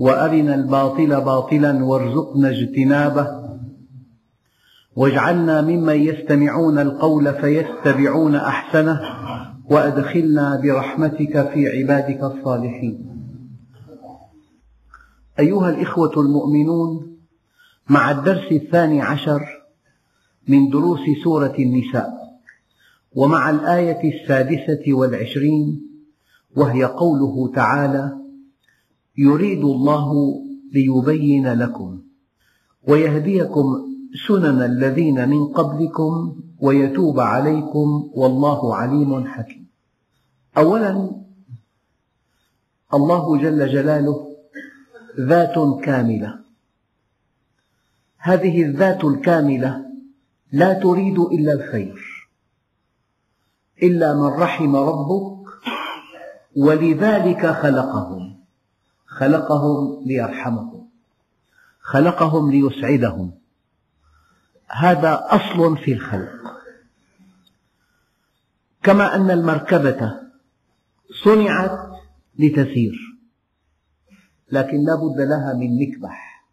وأرنا الباطل باطلا وارزقنا اجتنابه. واجعلنا ممن يستمعون القول فيتبعون أحسنه وأدخلنا برحمتك في عبادك الصالحين. أيها الإخوة المؤمنون مع الدرس الثاني عشر من دروس سورة النساء ومع الآية السادسة والعشرين وهي قوله تعالى يريد الله ليبين لكم ويهديكم سنن الذين من قبلكم ويتوب عليكم والله عليم حكيم. أولا الله جل جلاله ذات كاملة. هذه الذات الكاملة لا تريد إلا الخير إلا من رحم ربك ولذلك خلقهم. خلقهم ليرحمهم خلقهم ليسعدهم. هذا أصل في الخلق. كما أن المركبة صنعت لتسير لكن لا بد لها من مكبح.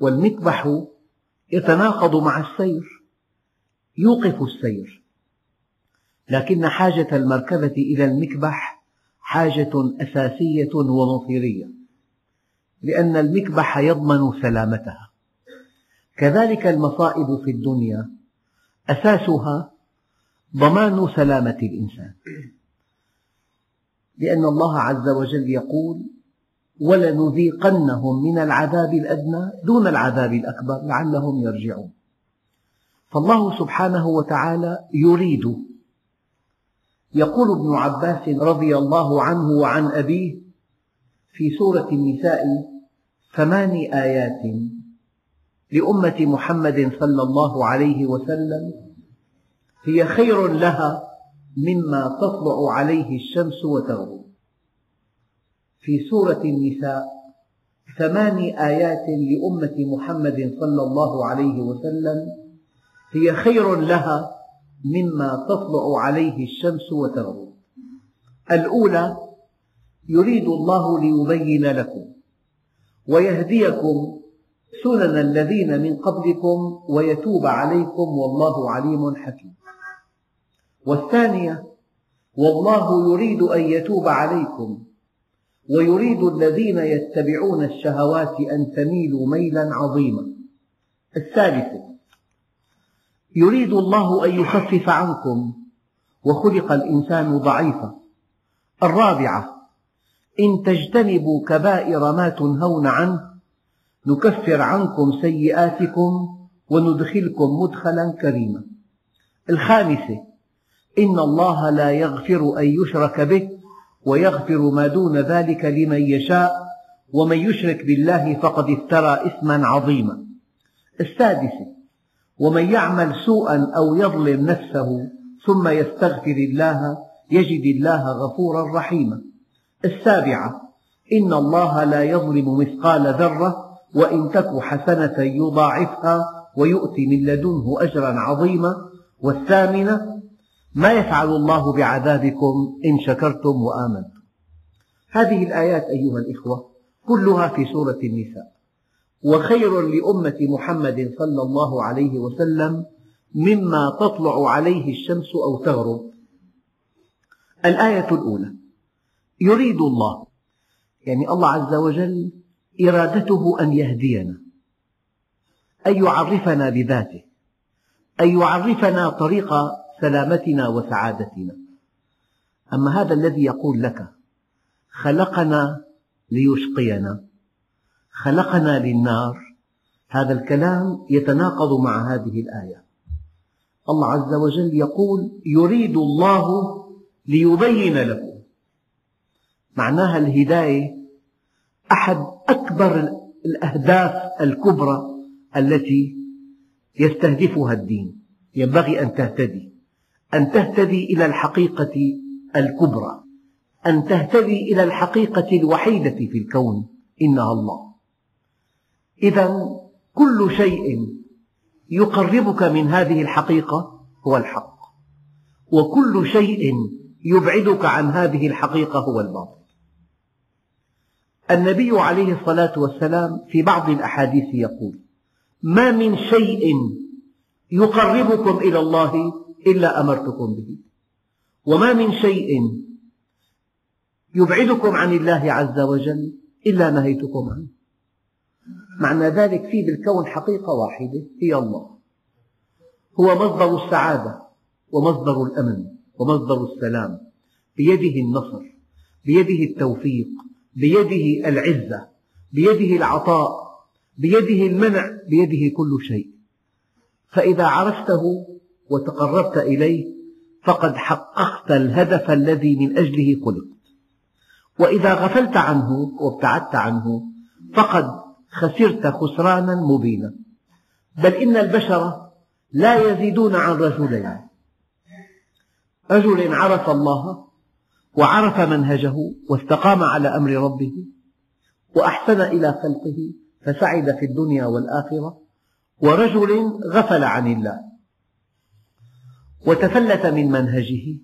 والمكبح يتناقض مع السير يوقف السير. لكن حاجة المركبة إلى المكبح حاجة أساسية ومصيرية لأن المكبح يضمن سلامتها. كذلك المصائب في الدنيا أساسها ضمان سلامة الإنسان. لأن الله عز وجل يقول ولنذيقنهم من العذاب الأدنى دون العذاب الأكبر لعلهم يرجعون. فالله سبحانه وتعالى يريد يقول ابن عباس رضي الله عنه وعن أبيه في سورة النساء ثمان آيات لأمة محمد صلى الله عليه وسلم هي خير لها مما تطلع عليه الشمس وتغرب. في سورة النساء ثمان آيات لأمة محمد صلى الله عليه وسلم هي خير لها مما تطلع عليه الشمس وتغرب. الأولى يريد الله ليبين لكم ويهديكم سنن الذين من قبلكم ويتوب عليكم والله عليم حكيم. والثانية والله يريد أن يتوب عليكم ويريد الذين يتبعون الشهوات أن تميلوا ميلا عظيما. الثالثة يريد الله أن يخفف عنكم وخلق الإنسان ضعيفا. الرابعة إن تجتنبوا كبائر ما تنهون عنه نكفر عنكم سيئاتكم وندخلكم مدخلا كريما. الخامسة إن الله لا يغفر أن يشرك به ويغفر ما دون ذلك لمن يشاء ومن يشرك بالله فقد افترى إثما عظيما. السادسة ومن يعمل سوءا أو يظلم نفسه ثم يستغفر الله يجد الله غفورا رحيما. السابعة إن الله لا يظلم مثقال ذرة وإن تك حسنة يضاعفها ويؤتي من لدنه أجرا عظيما. والثامنة ما يفعل الله بعذابكم إن شكرتم وآمنتم. هذه الآيات أيها الإخوة كلها في سورة النساء. وخير لأمة محمد صلى الله عليه وسلم مما تطلع عليه الشمس أو تغرب. الآية الأولى. يريد الله يعني الله عز وجل إرادته أن يهدينا أن يعرفنا بذاته أن يعرفنا طريق سلامتنا وسعادتنا. أما هذا الذي يقول لك خلقنا ليشقينا. خلقنا للنار. هذا الكلام يتناقض مع هذه الآية. الله عز وجل يقول يريد الله ليبين لكم. معناها الهداية أحد أكبر الأهداف الكبرى التي يستهدفها الدين. ينبغي أن تهتدي. أن تهتدي إلى الحقيقة الكبرى. أن تهتدي إلى الحقيقة الوحيدة في الكون. إنها الله. إذا كل شيء يقربك من هذه الحقيقة هو الحق. وكل شيء يبعدك عن هذه الحقيقة هو الباطل. النبي عليه الصلاة والسلام في بعض الأحاديث يقول ما من شيء يقربكم إلى الله إلا أمرتكم به. وما من شيء يبعدكم عن الله عز وجل إلا نهيتكم عنه. معنى ذلك في بالكون حقيقة واحدة هي الله. هو مصدر السعادة ومصدر الأمن ومصدر السلام. بيده النصر بيده التوفيق بيده العزة بيده العطاء بيده المنع بيده كل شيء. فإذا عرفته وتقربت إليه فقد حققت الهدف الذي من أجله خلقت. وإذا غفلت عنه وابتعدت عنه فقد خسرت خسرانا مبينا. بل إن البشر لا يزيدون عن رجلين. رجل عرف الله وعرف منهجه واستقام على أمر ربه وأحسن إلى خلقه فسعد في الدنيا والآخرة. ورجل غفل عن الله وتفلت من منهجه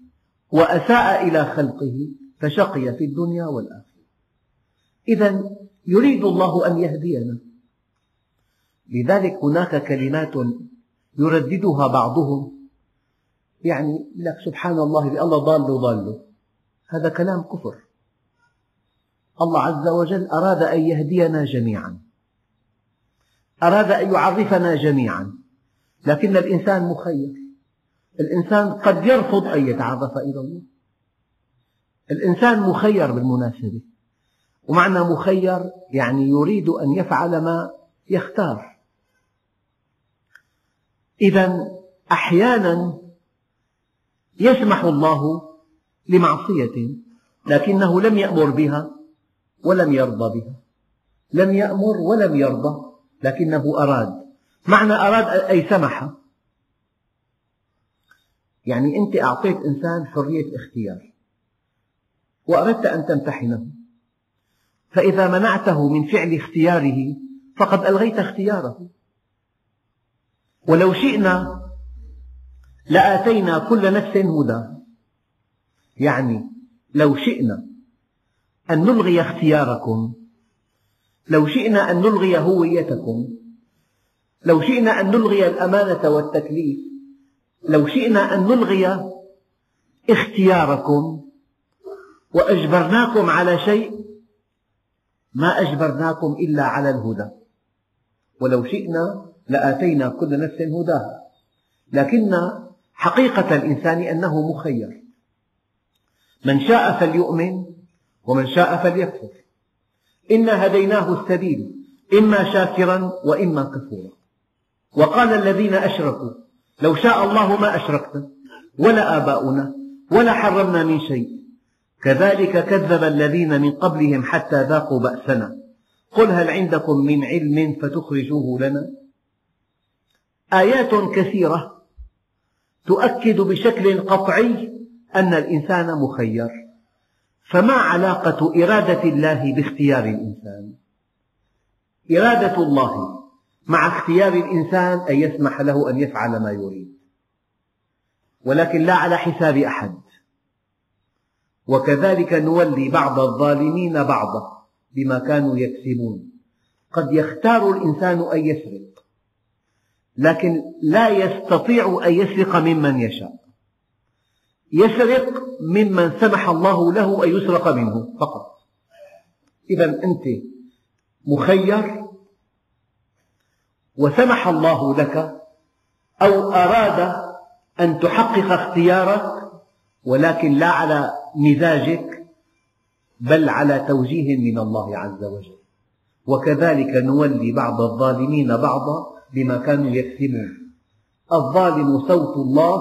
وأساء إلى خلقه فشقي في الدنيا والآخرة. إذا يريد الله أن يهدينا. لذلك هناك كلمات يرددها بعضهم. يعني لك سبحان الله بالله ضال ضال هذا كلام كفر. الله عز وجل أراد أن يهدينا جميعا. أراد أن يعرفنا جميعا. لكن الإنسان مخير. الإنسان قد يرفض أن يتعرف إلى الله. الإنسان مخير بالمناسبة. ومعنى مخير يعني يريد أن يفعل ما يختار. إذا أحيانا يسمح الله لمعصية لكنه لم يأمر بها ولم يرضى بها. لم يأمر ولم يرضى لكنه أراد. معنى أراد أي سمح. يعني أنت أعطيت إنسان حرية اختيار وأردت أن تمتحنه. فإذا منعته من فعل اختياره فقد ألغيت اختياره. ولو شئنا لآتينا كل نفس هدى. يعني لو شئنا أن نلغي اختياركم لو شئنا أن نلغي هويتكم لو شئنا أن نلغي الأمانة والتكليف لو شئنا أن نلغي اختياركم وأجبرناكم على شيء ما أجبرناكم إلا على الهدى. ولو شئنا لآتينا كل نفس هداها. لكن حقيقة الإنسان أنه مخير. من شاء فليؤمن ومن شاء فليكفر. إنا هديناه السبيل إما شاكرا وإما كفورا. وقال الذين أشركوا لو شاء الله ما أشركنا ولا آباؤنا ولا حرمنا من شيء. كذلك كذب الذين من قبلهم حتى ذاقوا بأسنا. قل هل عندكم من علم فتخرجوه لنا؟ آيات كثيرة تؤكد بشكل قطعي أن الإنسان مخير. فما علاقة إرادة الله باختيار الإنسان؟ إرادة الله مع اختيار الإنسان أن يسمح له أن يفعل ما يريد. ولكن لا على حساب أحد. وكذلك نولي بعض الظالمين بعضا بما كانوا يكسبون. قد يختار الإنسان أن يسرق لكن لا يستطيع أن يسرق ممن يشاء. يسرق ممن سمح الله له أن يسرق منه فقط. إذا أنت مخير وسمح الله لك أو أراد أن تحقق اختيارك ولكن لا على مزاجك بل على توجيه من الله عز وجل. وكذلك نولي بعض الظالمين بعضا بما كانوا يكسبون الظالم صوت الله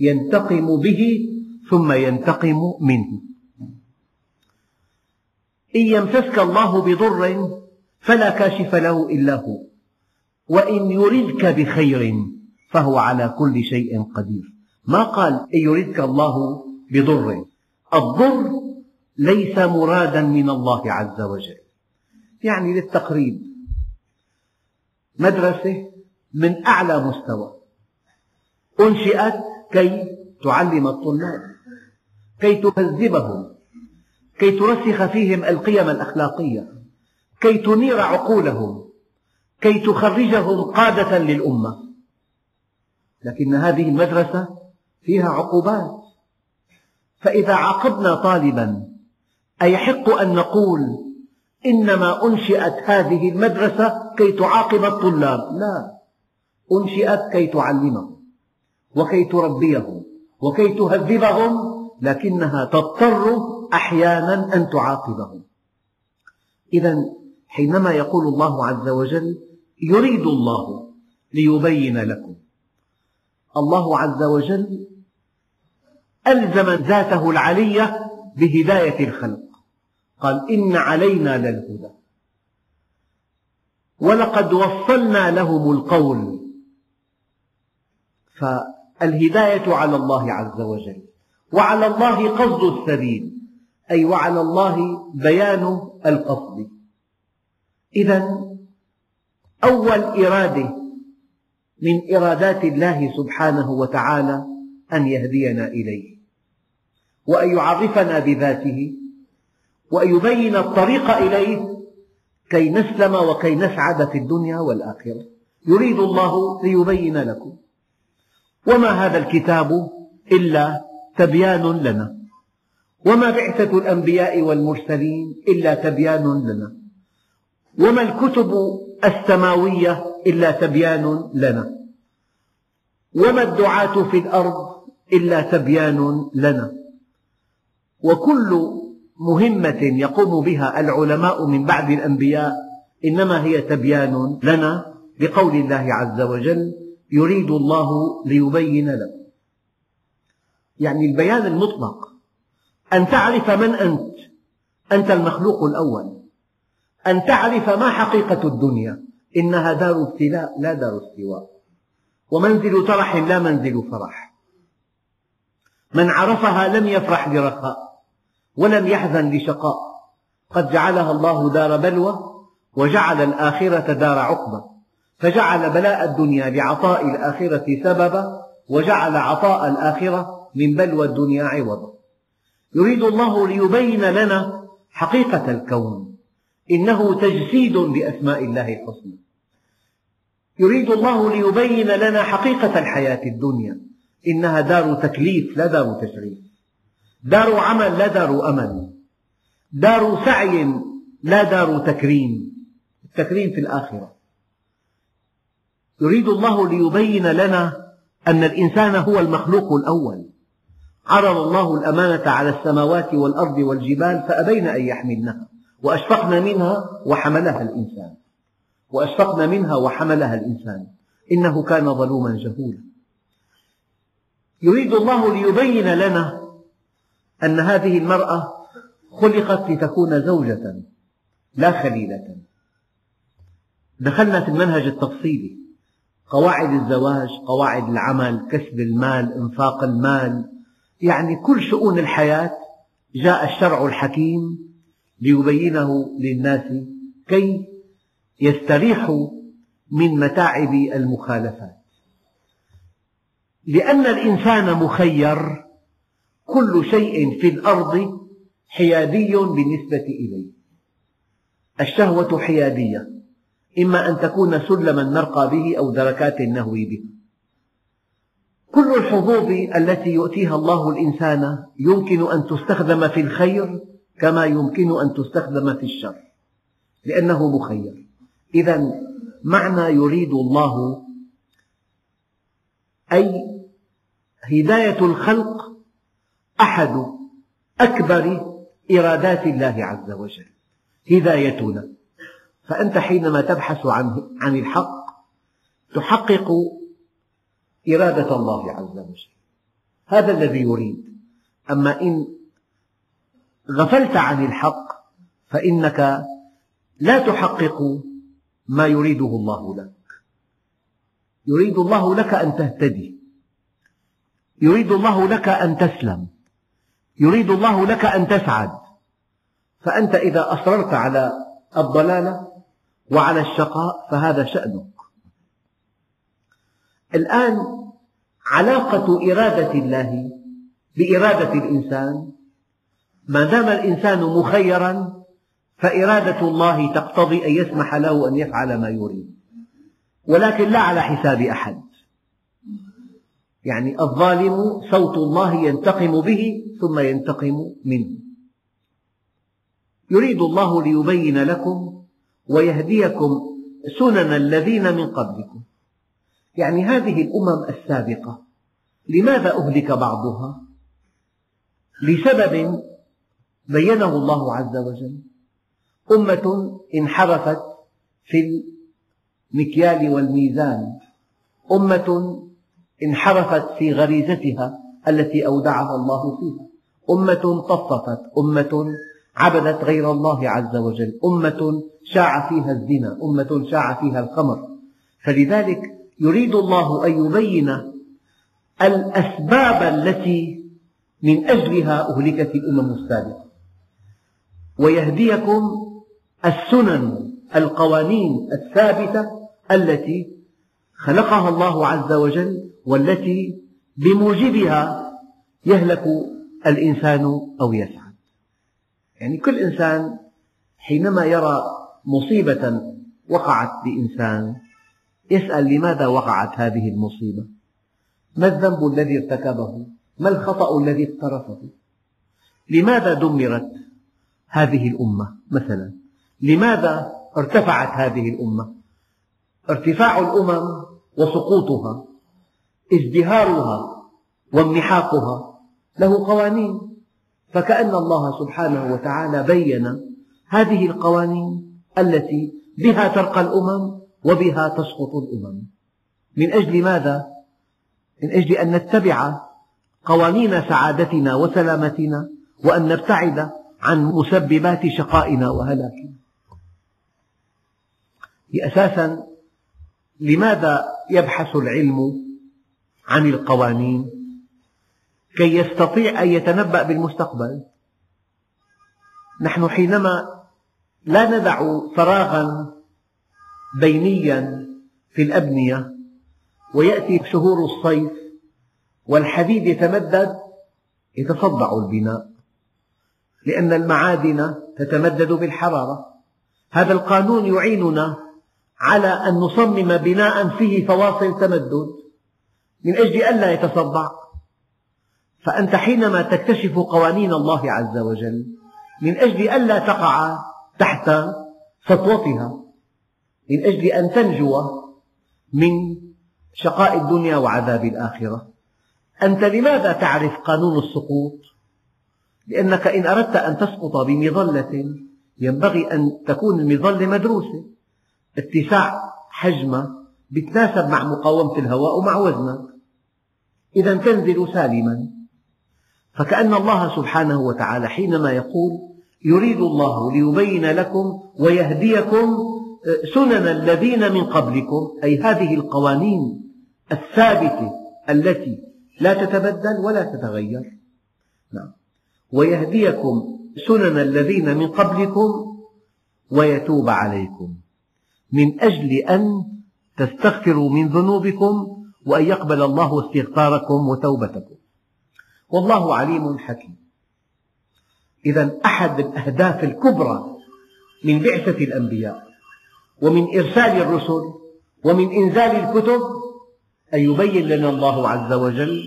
ينتقم به ثم ينتقم منه. إن يمسسك الله بضر فلا كاشف له إلا هو. وإن يردك بخير فهو على كل شيء قدير. ما قال إن يردك الله بضر؟ الضر ليس مرادا من الله عز وجل. يعني للتقريب. مدرسة من أعلى مستوى. أنشئت كي تعلم الطلاب كي تهذبهم كي ترسخ فيهم القيم الأخلاقية كي تنير عقولهم كي تخرجهم قادة للأمة. لكن هذه المدرسة فيها عقوبات. فإذا عاقبنا طالبا أيحق أن نقول إنما أنشئت هذه المدرسة كي تعاقب الطلاب. لا أنشئت كي تعلمهم وكي تربيهم وكي تهذبهم لكنها تضطر أحيانا أن تعاقبهم. إذا حينما يقول الله عز وجل يريد الله ليبين لكم الله عز وجل ألزم ذاته العلية بهداية الخلق. قال إن علينا للهدى. ولقد وصلنا لهم القول. فالهداية على الله عز وجل. وعلى الله قصد السبيل. أي وعلى الله بيان القصد. إذا أول إرادة من إرادات الله سبحانه وتعالى أن يهدينا إليه. وأن يعرفنا بذاته وأن يبين الطريق إليه كي نسلم وكي نسعد في الدنيا والآخرة. يريد الله ليبين لكم. وما هذا الكتاب إلا تبيان لنا. وما بعثة الأنبياء والمرسلين إلا تبيان لنا. وما الكتب السماوية إلا تبيان لنا. وما الدعاة في الأرض إلا تبيان لنا. وكل مهمة يقوم بها العلماء من بعد الأنبياء إنما هي تبيان لنا لقول الله عز وجل يريد الله ليبين لكم. يعني البيان المطلق أن تعرف من أنت أنت المخلوق الأول. أن تعرف ما حقيقة الدنيا إنها دار ابتلاء لا دار استواء. ومنزل ترح لا منزل فرح. من عرفها لم يفرح لرخاء ولم يحزن لشقاء. قد جعلها الله دار بلوى وجعل الآخرة دار عقبة فجعل بلاء الدنيا لعطاء الآخرة سببا وجعل عطاء الآخرة من بلوى الدنيا عوضا. يريد الله ليبين لنا حقيقة الكون. إنه تجسيد لأسماء الله الحسنى. يريد الله ليبين لنا حقيقة الحياة الدنيا. إنها دار تكليف لا دار تشريف دار عمل لا دار أمل. دار سعي لا دار تكريم. التكريم في الآخرة. يريد الله ليبين لنا أن الإنسان هو المخلوق الأول. عرض الله الأمانة على السماوات والأرض والجبال فأبين أن يحملنها وأشفقن منها وحملها الإنسان. وأشفقن منها وحملها الإنسان. إنه كان ظلوما جهولا. يريد الله ليبين لنا أن هذه المرأة خلقت لتكون زوجة لا خليلة. دخلنا في المنهج التفصيلي. قواعد الزواج قواعد العمل كسب المال إنفاق المال. يعني كل شؤون الحياة جاء الشرع الحكيم ليبينه للناس كي يستريحوا من متاعب المخالفات. لأن الإنسان مخير كل شيء في الأرض حيادي بالنسبة إليه. الشهوة حيادية إما أن تكون سلما نرقى به أو دركات نهوي بها كل الحظوظ التي يؤتيها الله الإنسان يمكن أن تستخدم في الخير كما يمكن أن تستخدم في الشر لأنه مخير. إذا معنى يريد الله أي هداية الخلق أحد أكبر إرادات الله عز وجل هدايتنا. فأنت حينما تبحث عن الحق تحقق إرادة الله عز وجل. هذا الذي يريد. أما إن غفلت عن الحق فإنك لا تحقق ما يريده الله لك. يريد الله لك أن تهتدي. يريد الله لك أن تسلم. يريد الله لك أن تسعد. فأنت إذا أصررت على الضلالة وعلى الشقاء فهذا شأنك. الآن علاقة إرادة الله بإرادة الإنسان ما دام الإنسان مخيرا فإرادة الله تقتضي أن يسمح له أن يفعل ما يريد. ولكن لا على حساب أحد. يعني الظالم صوت الله ينتقم به ثم ينتقم منه. يريد الله ليبين لكم ويهديكم سنن الذين من قبلكم. يعني هذه الأمم السابقة لماذا أهلك بعضها؟ لسبب بينه الله عز وجل. أمة انحرفت في المكيال والميزان. أمة انحرفت في غريزتها التي أودعها الله فيها. أمة طففت أمة عبدت غير الله عز وجل أمة شاع فيها الزنا أمة شاع فيها الخمر. فلذلك يريد الله أن يبين الأسباب التي من أجلها أهلكت الأمم السابقة. ويهديكم السنن القوانين الثابتة التي خلقها الله عز وجل والتي بموجبها يهلك الإنسان أو يسعد يعني كل إنسان حينما يرى مصيبة وقعت بإنسان يسأل لماذا وقعت هذه المصيبة؟ ما الذنب الذي ارتكبه؟ ما الخطأ الذي اقترفه؟ لماذا دمرت هذه الأمة مثلا؟ لماذا ارتفعت هذه الأمة؟ ارتفاع الأمم وسقوطها ازدهارها وانمحاقها له قوانين. فكأن الله سبحانه وتعالى بين هذه القوانين التي بها ترقى الأمم وبها تسقط الأمم. من أجل ماذا؟ من أجل أن نتبع قوانين سعادتنا وسلامتنا وأن نبتعد عن مسببات شقائنا وهلاكنا. أساسا لماذا يبحث العلم عن القوانين كي يستطيع أن يتنبأ بالمستقبل. نحن حينما لا ندع فراغا بينيا في الأبنية ويأتي شهور الصيف والحديد يتمدد يتصدع البناء لأن المعادن تتمدد بالحرارة. هذا القانون يعيننا على أن نصمم بناء فيه فواصل تمدد. من أجل ألا يتصدع. فأنت حينما تكتشف قوانين الله عز وجل من أجل ألا تقع تحت سطوتها من أجل أن تنجو من شقاء الدنيا وعذاب الآخرة. أنت لماذا تعرف قانون السقوط؟ لأنك إن أردت أن تسقط بمظلة ينبغي أن تكون المظلة مدروسة اتساع حجمها يتناسب مع مقاومة الهواء ومع وزنك. إذا تنزل سالما. فكأن الله سبحانه وتعالى حينما يقول يريد الله ليبين لكم ويهديكم سنن الذين من قبلكم أي هذه القوانين الثابتة التي لا تتبدل ولا تتغير. نعم. ويهديكم سنن الذين من قبلكم ويتوب عليكم. من أجل أن تستغفروا من ذنوبكم وأن يقبل الله استغفاركم وتوبتكم. والله عليم حكيم. إذا أحد الأهداف الكبرى من بعثة الأنبياء ومن إرسال الرسل ومن إنزال الكتب أن يبين لنا الله عز وجل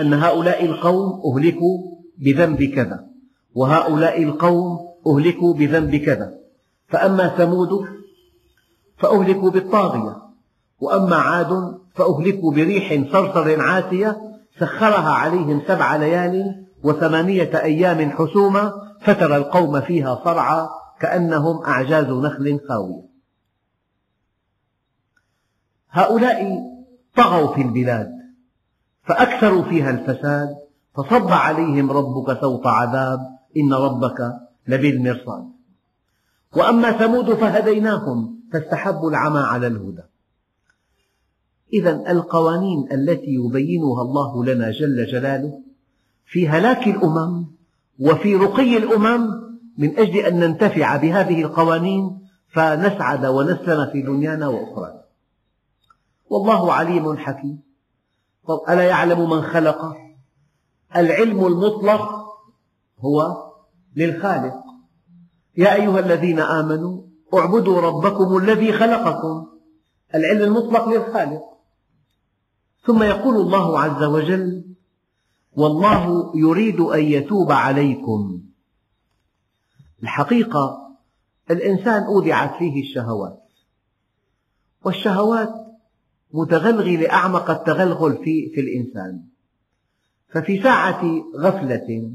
أن هؤلاء القوم أهلكوا بذنب كذا وهؤلاء القوم أهلكوا بذنب كذا. فأما ثمود فأهلكوا بالطاغية وأما عاد فأهلكوا بريح صرصر عاتية سخرها عليهم سبع ليال وثمانية أيام حسوما فترى القوم فيها صرعى كأنهم أعجاز نخل خاوية. هؤلاء طغوا في البلاد فأكثروا فيها الفساد فصب عليهم ربك سوط عذاب إن ربك لبالمرصاد. وأما ثمود فهديناهم فاستحبوا العمى على الهدى. إذا القوانين التي يبينها الله لنا جل جلاله في هلاك الأمم وفي رقي الأمم من أجل أن ننتفع بهذه القوانين فنسعد ونسلم في دنيانا وأخرانا. والله عليم حكيم. طب ألا يعلم من خلق؟ العلم المطلق هو للخالق. يا أيها الذين آمنوا اعبدوا ربكم الذي خلقكم. العلم المطلق للخالق. ثم يقول الله عز وجل والله يريد أن يتوب عليكم. الحقيقة الإنسان أودعت فيه الشهوات والشهوات متغلغلة أعمق التغلغل في, في الإنسان. ففي ساعة غفلة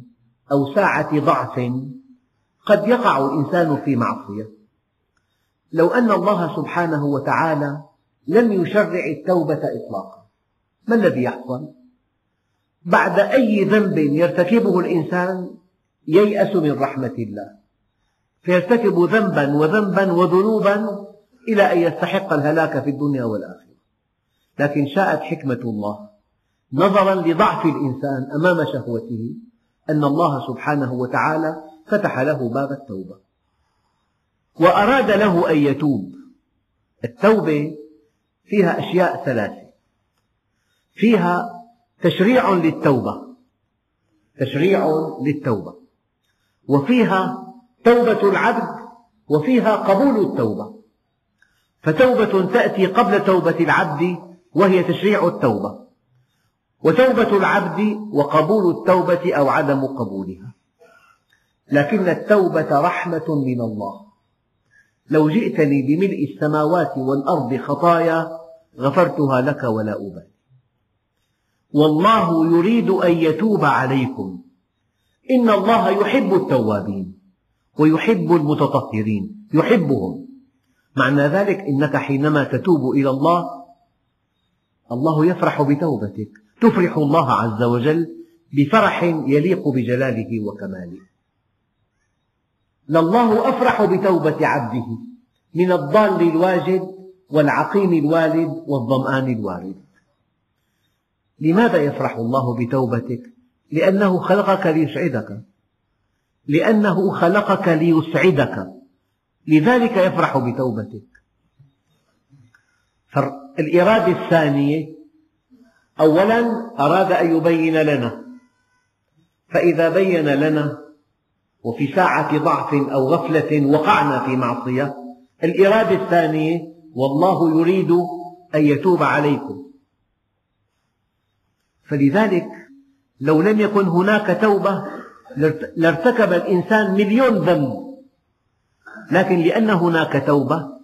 أو ساعة ضعف قد يقع الإنسان في معصية. لو أن الله سبحانه وتعالى لم يشرع التوبة إطلاقا. ما الذي يحصل؟ بعد أي ذنب يرتكبه الإنسان ييأس من رحمة الله. فيرتكب ذنبا وذنبا وذنوبا إلى أن يستحق الهلاك في الدنيا والآخرة. لكن شاءت حكمة الله نظرا لضعف الإنسان أمام شهوته أن الله سبحانه وتعالى فتح له باب التوبة. وأراد له أن يتوب. التوبة فيها أشياء ثلاثة. فيها تشريع للتوبة. تشريع للتوبة. وفيها توبة العبد وفيها قبول التوبة. فتوبة تأتي قبل توبة العبد وهي تشريع التوبة. وتوبة العبد وقبول التوبة أو عدم قبولها. لكن التوبة رحمة من الله. لو جئتني بملء السماوات والأرض خطايا غفرتها لك ولا أبالي. والله يريد أن يتوب عليكم. إن الله يحب التوابين ويحب المتطهرين يحبهم. معنى ذلك إنك حينما تتوب إلى الله الله يفرح بتوبتك. تفرح الله عز وجل بفرح يليق بجلاله وكماله. لله أفرح بتوبة عبده من الضال الواجد والعقيم الوالد والظمآن الوارد. لماذا يفرح الله بتوبتك؟ لأنه خلقك ليسعدك. لأنه خلقك ليسعدك. لذلك يفرح بتوبتك. الإرادة الثانية أولا أراد أن يبين لنا. فإذا بين لنا وفي ساعة ضعف أو غفلة وقعنا في معصية الإرادة الثانية والله يريد أن يتوب عليكم. فلذلك لو لم يكن هناك توبة لارتكب الإنسان مليون ذنب. لكن لأن هناك توبة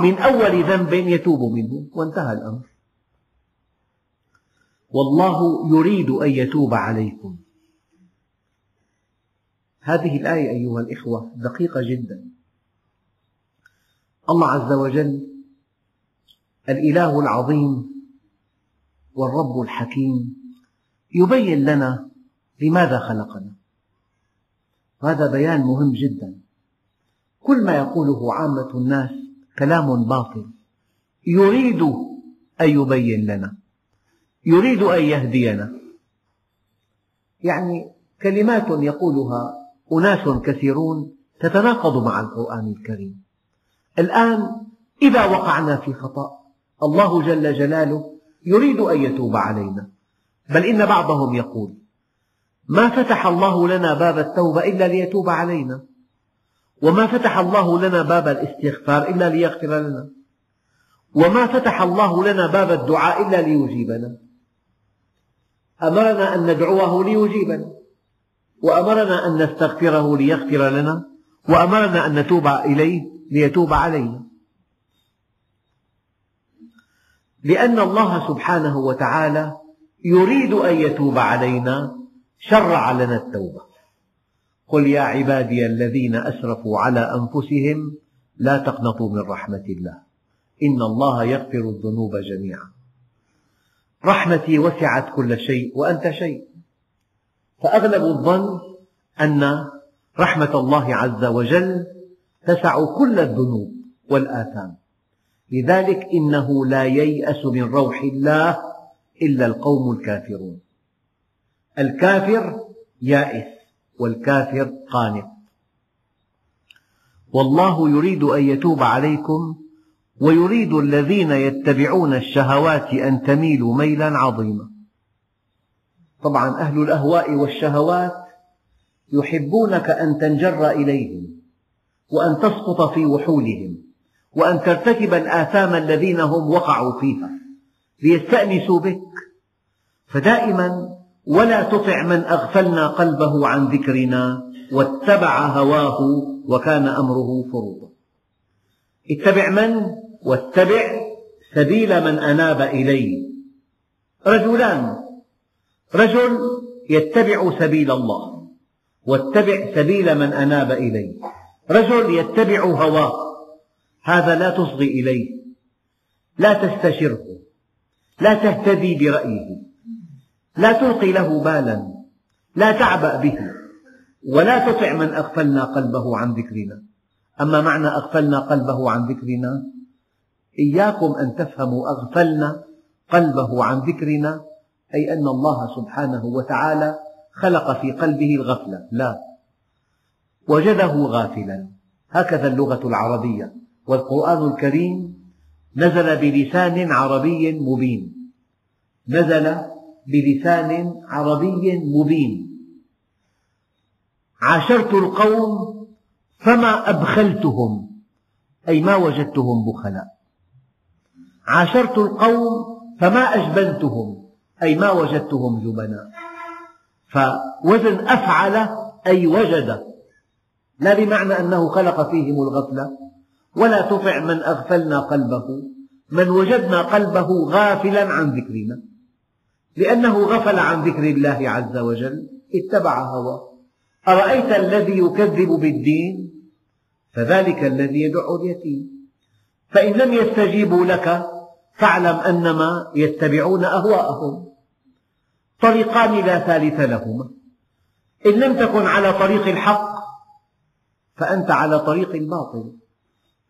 من أول ذنب يتوب منه وانتهى الأمر. والله يريد أن يتوب عليكم. هذه الآية أيها الإخوة دقيقة جدا. الله عز وجل الإله العظيم والرب الحكيم يبين لنا لماذا خلقنا. هذا بيان مهم جدا. كل ما يقوله عامة الناس كلام باطل. يريد أن يبين لنا. يريد أن يهدينا. يعني كلمات يقولها أناس كثيرون تتناقض مع القرآن الكريم. الآن إذا وقعنا في خطأ الله جل جلاله يريد أن يتوب علينا. بل إن بعضهم يقول ما فتح الله لنا باب التوبة إلا ليتوب علينا؟ وما فتح الله لنا باب الاستغفار إلا ليغفر لنا؟ وما فتح الله لنا باب الدعاء إلا ليجيبنا؟ أمرنا أن ندعوه ليجيبنا؟ وأمرنا أن نستغفره ليغفر لنا؟ وأمرنا أن نتوب إليه ليتوب علينا؟ لأن الله سبحانه وتعالى يريد أن يتوب علينا شرع لنا التوبة. قل يا عبادي الذين أسرفوا على أنفسهم لا تقنطوا من رحمة الله. إن الله يغفر الذنوب جميعا. رحمتي وسعت كل شيء وأنت شيء. فأغلب الظن أن رحمة الله عز وجل تسع كل الذنوب والآثام. لذلك إنه لا ييأس من روح الله إلا القوم الكافرون. الكافر يائس والكافر قانط والله يريد أن يتوب عليكم ويريد الذين يتبعون الشهوات أن تميلوا ميلا عظيما. طبعا أهل الأهواء والشهوات يحبونك أن تنجر إليهم وأن تسقط في وحولهم. وأن ترتكب الآثام الذين هم وقعوا فيها ليستأنسوا بك. فدائما ولا تطع من أغفلنا قلبه عن ذكرنا واتبع هواه وكان أمره فرطا اتبع من؟ واتبع سبيل من أناب إلي. رجلان. رجل يتبع سبيل الله واتبع سبيل من أناب إلي. رجل يتبع هواه هذا لا تصغي إليه. لا تستشره. لا تهتدي برأيه. لا تلقي له بالا. لا تعبأ به. ولا تطع من أغفلنا قلبه عن ذكرنا. أما معنى أغفلنا قلبه عن ذكرنا؟ إياكم أن تفهموا أغفلنا قلبه عن ذكرنا أي أن الله سبحانه وتعالى خلق في قلبه الغفلة. لا. وجده غافلا. هكذا اللغة العربية. والقرآن الكريم نزل بلسان عربي مبين. نزل بلسان عربي مبين. عاشرت القوم فما أبخلتهم أي ما وجدتهم بخلاء. عاشرت القوم فما أجبنتهم أي ما وجدتهم جبناء. فوزن أفعل أي وجد. لا بمعنى أنه خلق فيهم الغفلة. ولا تطع من أغفلنا قلبه من وجدنا قلبه غافلا عن ذكرنا. لأنه غفل عن ذكر الله عز وجل اتبع هواه. أرأيت الذي يكذب بالدين؟ فذلك الذي يدع اليتيم. فإن لم يستجيبوا لك فاعلم أنما يتبعون أهواءهم. طريقان لا ثالث لهما. إن لم تكن على طريق الحق فأنت على طريق الباطل.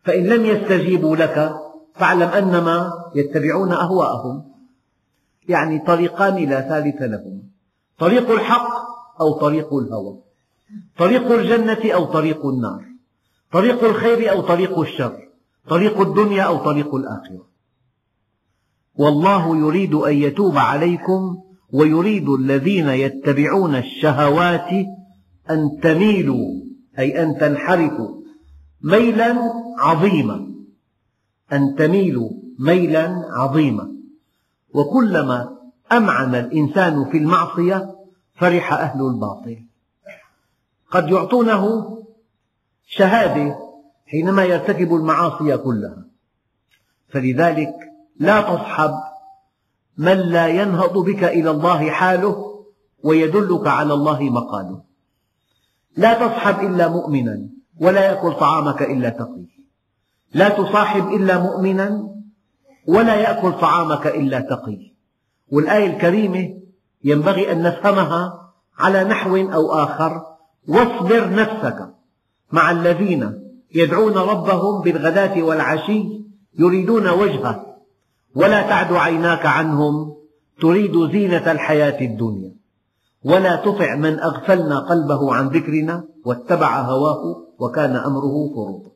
فإن لم يستجيبوا لك فاعلم أنما يتبعون أهواءهم. يعني طريقان لا ثالث لهما طريق الحق أو طريق الهوى. طريق الجنة أو طريق النار. طريق الخير أو طريق الشر. طريق الدنيا أو طريق الآخرة. والله يريد أن يتوب عليكم ويريد الذين يتبعون الشهوات أن تميلوا أي أن تنحرفوا. ميلا عظيما. أن تميلوا ميلا عظيما. وكلما أمعن الإنسان في المعصية فرح أهل الباطل. قد يعطونه شهادة حينما يرتكب المعاصي كلها. فلذلك لا تصحب من لا ينهض بك إلى الله حاله ويدلك على الله مقاله. لا تصحب إلا مؤمنا. ولا يأكل طعامك إلا تقي. لا تصاحب إلا مؤمنا ولا يأكل طعامك إلا تقي. والآية الكريمة ينبغي أن نفهمها على نحو أو آخر. واصبر نفسك مع الذين يدعون ربهم بالغداة والعشي يريدون وجهه. ولا تعد عيناك عنهم تريد زينة الحياة الدنيا. ولا تطع من أغفلنا قلبه عن ذكرنا واتبع هواه. وكان أمره فرطا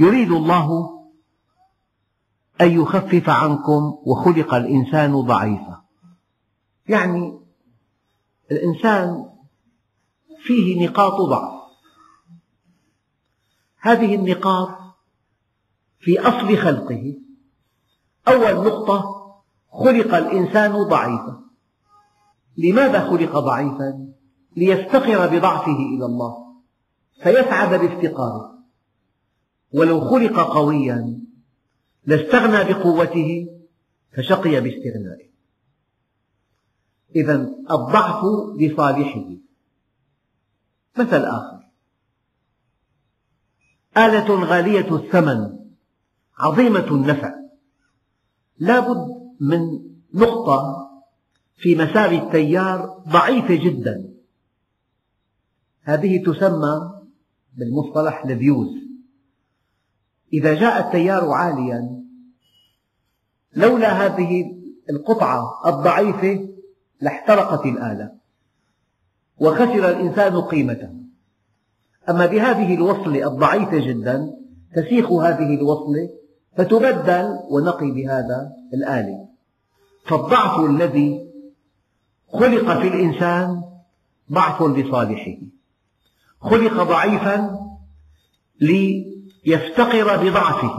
يريد الله أن يخفف عنكم وخلق الإنسان ضعيفا. يعني الإنسان فيه نقاط ضعف. هذه النقاط في أصل خلقه. أول نقطة خلق الإنسان ضعيفا. لماذا خلق ضعيفا؟ ليفتقر بضعفه إلى الله. فيسعد بافتقاره. ولو خلق قويا لاستغنى بقوته فشقي باستغنائه. إذا الضعف لصالحه. مثل آخر. آلة غالية الثمن عظيمة النفع. لا بد من نقطة في مسار التيار ضعيفة جدا. هذه تسمى بالمصطلح الفيوز إذا جاء التيار عاليا لولا هذه القطعة الضعيفة لاحترقت الآلة وخسر الإنسان قيمته. أما بهذه الوصلة الضعيفة جدا تسيخ هذه الوصلة فتبدل ونقي بهذا الآلة. فالضعف الذي خلق في الإنسان ضعف لصالحه. خلق ضعيفا ليفتقر بضعفه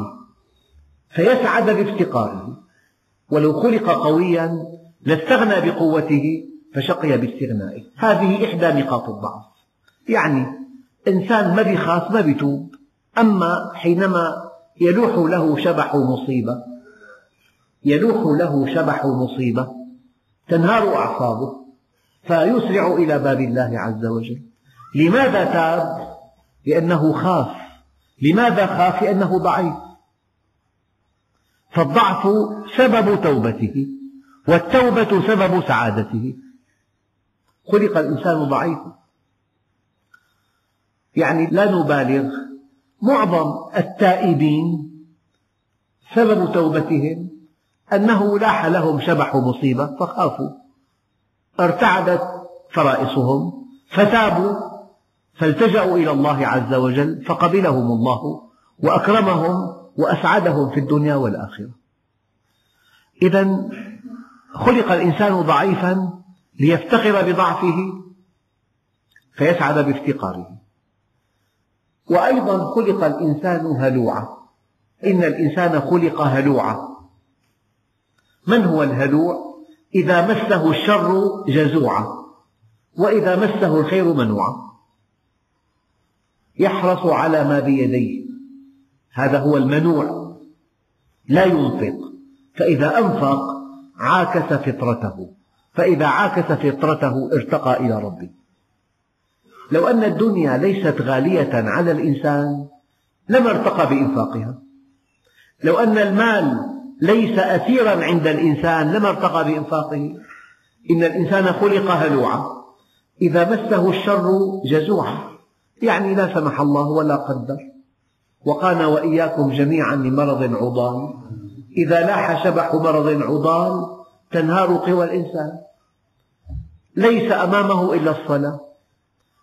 فيسعد بافتقاره. ولو خلق قويا لاستغنى بقوته فشقي باستغنائه. هذه إحدى نقاط الضعف. يعني إنسان ما بيخاف ما بيتوب أما حينما يلوح له شبح مصيبة يلوح له شبح مصيبة تنهار أعصابه فيسرع إلى باب الله عز وجل. لماذا تاب؟ لأنه خاف. لماذا خاف؟ لأنه ضعيف. فالضعف سبب توبته والتوبة سبب سعادته. خلق الإنسان ضعيفا يعني لا نبالغ. معظم التائبين سبب توبتهم أنه لاح لهم شبح مصيبة فخافوا. ارتعدت فرائصهم فتابوا. فالتجأوا إلى الله عز وجل فقبلهم الله وأكرمهم وأسعدهم في الدنيا والآخرة. إذا خلق الإنسان ضعيفا ليفتقر بضعفه فيسعد بافتقاره. وأيضا خلق الإنسان هلوعا إن الإنسان خلق هلوعا من هو الهلوع؟ إذا مسه الشر جزوعا وإذا مسه الخير منوعا يحرص على ما بيديه. هذا هو المنوع. لا ينفق. فإذا أنفق عاكس فطرته. فإذا عاكس فطرته ارتقى إلى ربه. لو أن الدنيا ليست غالية على الإنسان لما ارتقى بإنفاقها. لو أن المال ليس أثيرا عند الإنسان لما ارتقى بإنفاقه. إن الإنسان خلق هلوعا. إذا مسه الشر جزوعا. يعني لا سمح الله ولا قدر. وقانا وإياكم جميعا لمرض عضال. إذا لاح شبح مرض عضال تنهار قوى الإنسان. ليس أمامه إلا الصلاة.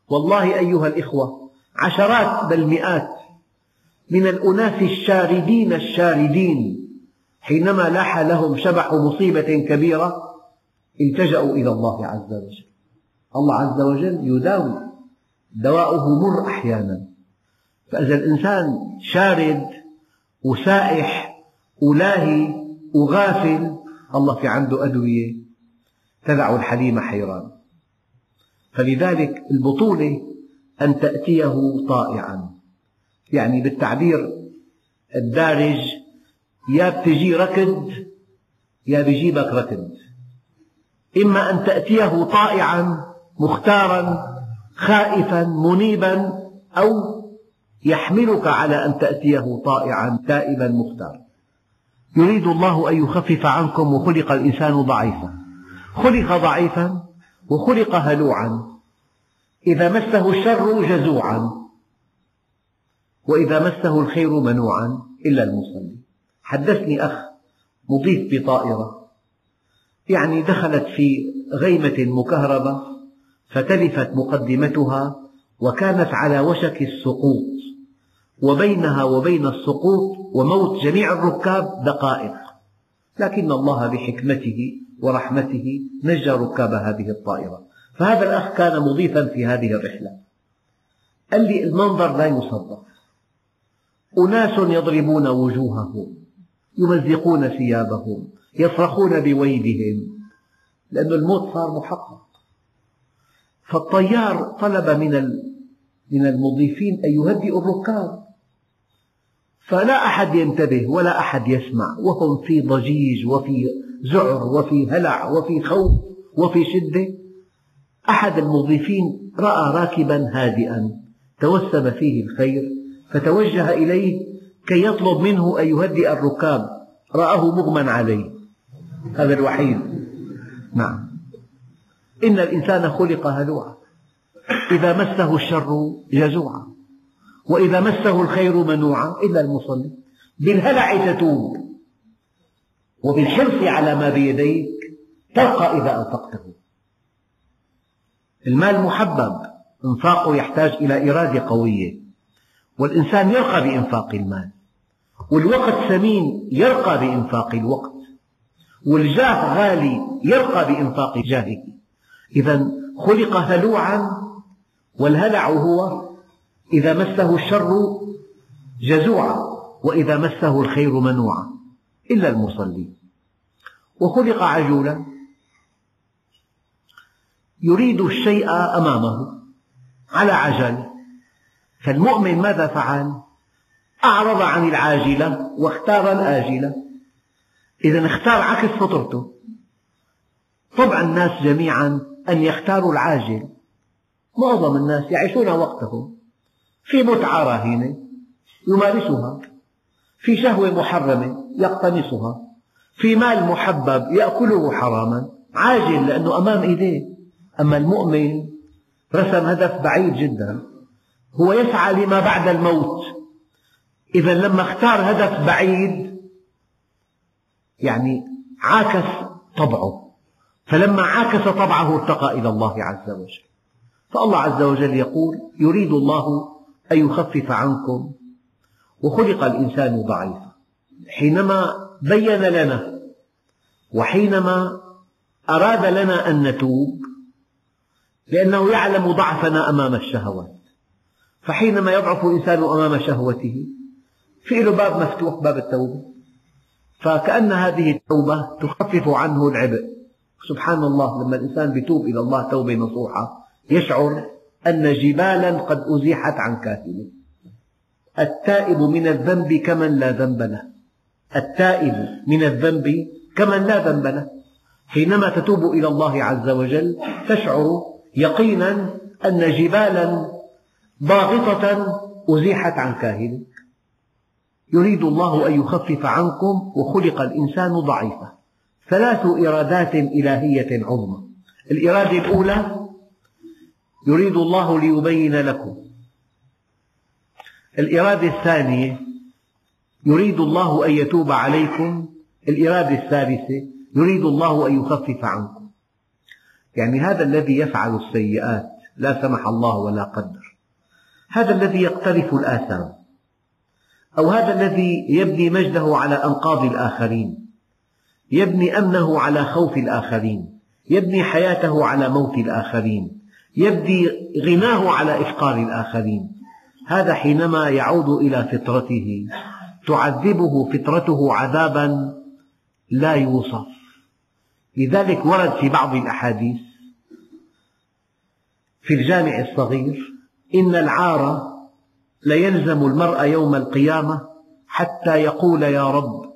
والله أيها الإخوة عشرات بل مئات من الأناس الشاردين الشاردين حينما لاح لهم شبح مصيبة كبيرة التجأوا إلى الله عز وجل. الله عز وجل يداوي. دواؤه مر أحيانا. فإذا الإنسان شارد وسائح ولاهي وغافل الله في عنده أدوية تدع الحليم حيران. فلذلك البطولة أن تأتيه طائعا. يعني بالتعبير الدارج يا بتجي ركض يا بيجيبك ركض. إما أن تأتيه طائعا مختارا خائفا منيبا أو يحملك على أن تأتيه طائعا تائبا مختارا. يريد الله أن يخفف عنكم وخلق الإنسان ضعيفا. خلق ضعيفا وخلق هلوعا. إذا مسه الشر جزوعا. وإذا مسه الخير منوعا إلا المصلي. حدثني أخ مضيف بطائرة. يعني دخلت في غيمة مكهربة. فتلفت مقدمتها وكانت على وشك السقوط وبينها وبين السقوط وموت جميع الركاب دقائق لكن الله بحكمته ورحمته نجى ركاب هذه الطائرة. فهذا الأخ كان مضيفا في هذه الرحلة. قال لي المنظر لا يصدق. أناس يضربون وجوههم يمزقون ثيابهم يصرخون بويلهم لأن الموت صار محقق. فالطيار طلب من من المضيفين أن يهدئوا الركاب. فلا أحد ينتبه ولا أحد يسمع وهم في ضجيج وفي ذعر وفي هلع وفي خوف وفي شدة. أحد المضيفين رأى راكبا هادئا توسم فيه الخير فتوجه إليه كي يطلب منه أن يهدئ الركاب. رآه مغمى عليه. هذا الوحيد. نعم. إن الإنسان خلق هلوعا. إذا مسه الشر جزوعا وإذا مسه الخير منوعا إلا المصلي. بالهلع تتوب. وبالحرص على ما بيديك ترقى إذا أنفقته. المال محبب. إنفاقه يحتاج إلى إرادة قوية. والإنسان يرقى بإنفاق المال. والوقت ثمين يرقى بإنفاق الوقت. والجاه غالي يرقى بإنفاق جاهه. إذا خلق هلوعا والهلع هو إذا مسه الشر جزوعا وإذا مسه الخير منوعا إلا المصلي وخلق عجولا يريد الشيء أمامه على عجل فالمؤمن ماذا فعل؟ أعرض عن العاجلة واختار الآجلة إذا اختار عكس فطرته. طبع الناس جميعا أن يختاروا العاجل. معظم الناس يعيشون وقتهم في متعة راهنة يمارسها في شهوة محرمة يقتنصها في مال محبب يأكله حراما. عاجل لأنه أمام إيديه. أما المؤمن رسم هدف بعيد جدا. هو يسعى لما بعد الموت. إذا لما اختار هدف بعيد يعني عاكس طبعه. فلما عاكس طبعه ارتقى إلى الله عز وجل. فالله عز وجل يقول يريد الله أن يخفف عنكم وخلق الإنسان ضعيفا. حينما بين لنا وحينما أراد لنا أن نتوب لأنه يعلم ضعفنا أمام الشهوات. فحينما يضعف الإنسان أمام شهوته في له باب مفتوح باب التوبة. فكأن هذه التوبة تخفف عنه العبء. سبحان الله لما الإنسان يتوب إلى الله توبة نصوحة يشعر أن جبالا قد أزيحت عن كاهله التائب من الذنب كمن لا ذنب له. التائب من الذنب كمن لا ذنب له. حينما تتوب إلى الله عز وجل تشعر يقينا أن جبالا ضاغطة أزيحت عن كاهلك يريد الله أن يخفف عنكم وخلق الإنسان ضعيفا. ثلاث إرادات إلهية عظمى. الإرادة الأولى يريد الله ليبين لكم. الإرادة الثانية يريد الله أن يتوب عليكم. الإرادة الثالثة يريد الله أن يخفف عنكم. يعني هذا الذي يفعل السيئات لا سمح الله ولا قدر. هذا الذي يقترف الآثام. أو هذا الذي يبني مجده على أنقاض الآخرين. يبني أمنه على خوف الآخرين يبني حياته على موت الآخرين يبني غناه على إفقار الآخرين. هذا حينما يعود إلى فطرته تعذبه فطرته عذابا لا يوصف. لذلك ورد في بعض الأحاديث في الجامع الصغير إن العار ليلزم المرء يوم القيامة حتى يقول يا رب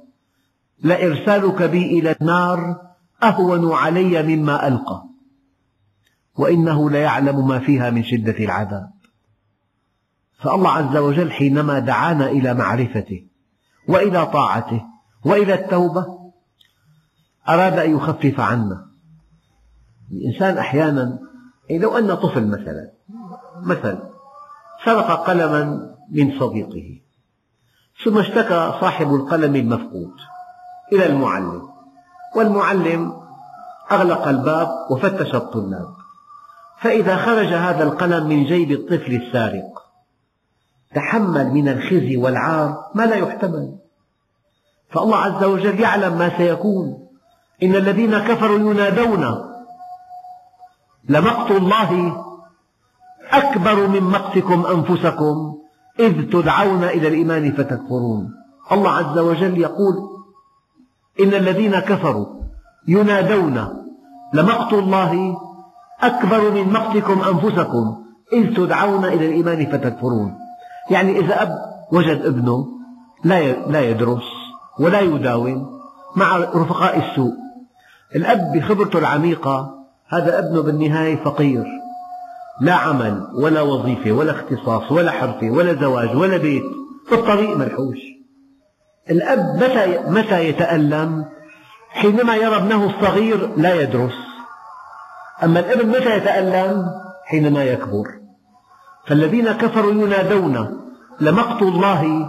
لإرسالك بي إلى النار أهون علي مما ألقى. وإنه ليعلم ما فيها من شدة العذاب. فالله عز وجل حينما دعانا إلى معرفته وإلى طاعته وإلى التوبة أراد أن يخفف عنا. الإنسان أحيانا لو أن طفل مثلا مثل سرق قلما من صديقه ثم اشتكى صاحب القلم المفقود. إلى المعلم. والمعلم أغلق الباب وفتش الطلاب. فإذا خرج هذا القلم من جيب الطفل السارق تحمل من الخزي والعار ما لا يحتمل. فالله عز وجل يعلم ما سيكون. إن الذين كفروا ينادون لمقت الله أكبر من مقتكم أنفسكم إذ تدعون إلى الإيمان فتكفرون. الله عز وجل يقول إن الذين كفروا ينادون لمقت الله أكبر من مقتكم أنفسكم إذ تدعون إلى الإيمان فتكفرون. يعني إذا أب وجد ابنه لا يدرس ولا يداوم مع رفقاء السوء. الأب بخبرته العميقة هذا ابنه بالنهاية فقير لا عمل ولا وظيفة ولا اختصاص ولا حرفة ولا زواج ولا بيت في الطريق منحوش الأب متى متى يتألم؟ حينما يرى ابنه الصغير لا يدرس. أما الابن متى يتألم؟ حينما يكبر. فالذين كفروا ينادون لمقت الله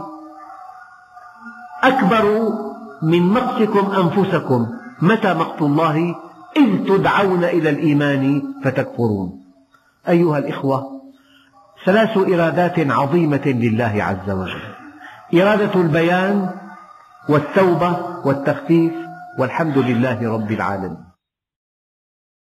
أكبر من مقتكم أنفسكم. متى مقت الله؟ إذ تدعون إلى الإيمان فتكفرون. أيها الإخوة ثلاث إرادات عظيمة لله عز وجل. إرادة البيان والتوبة والتخفيف والحمد لله رب العالمين.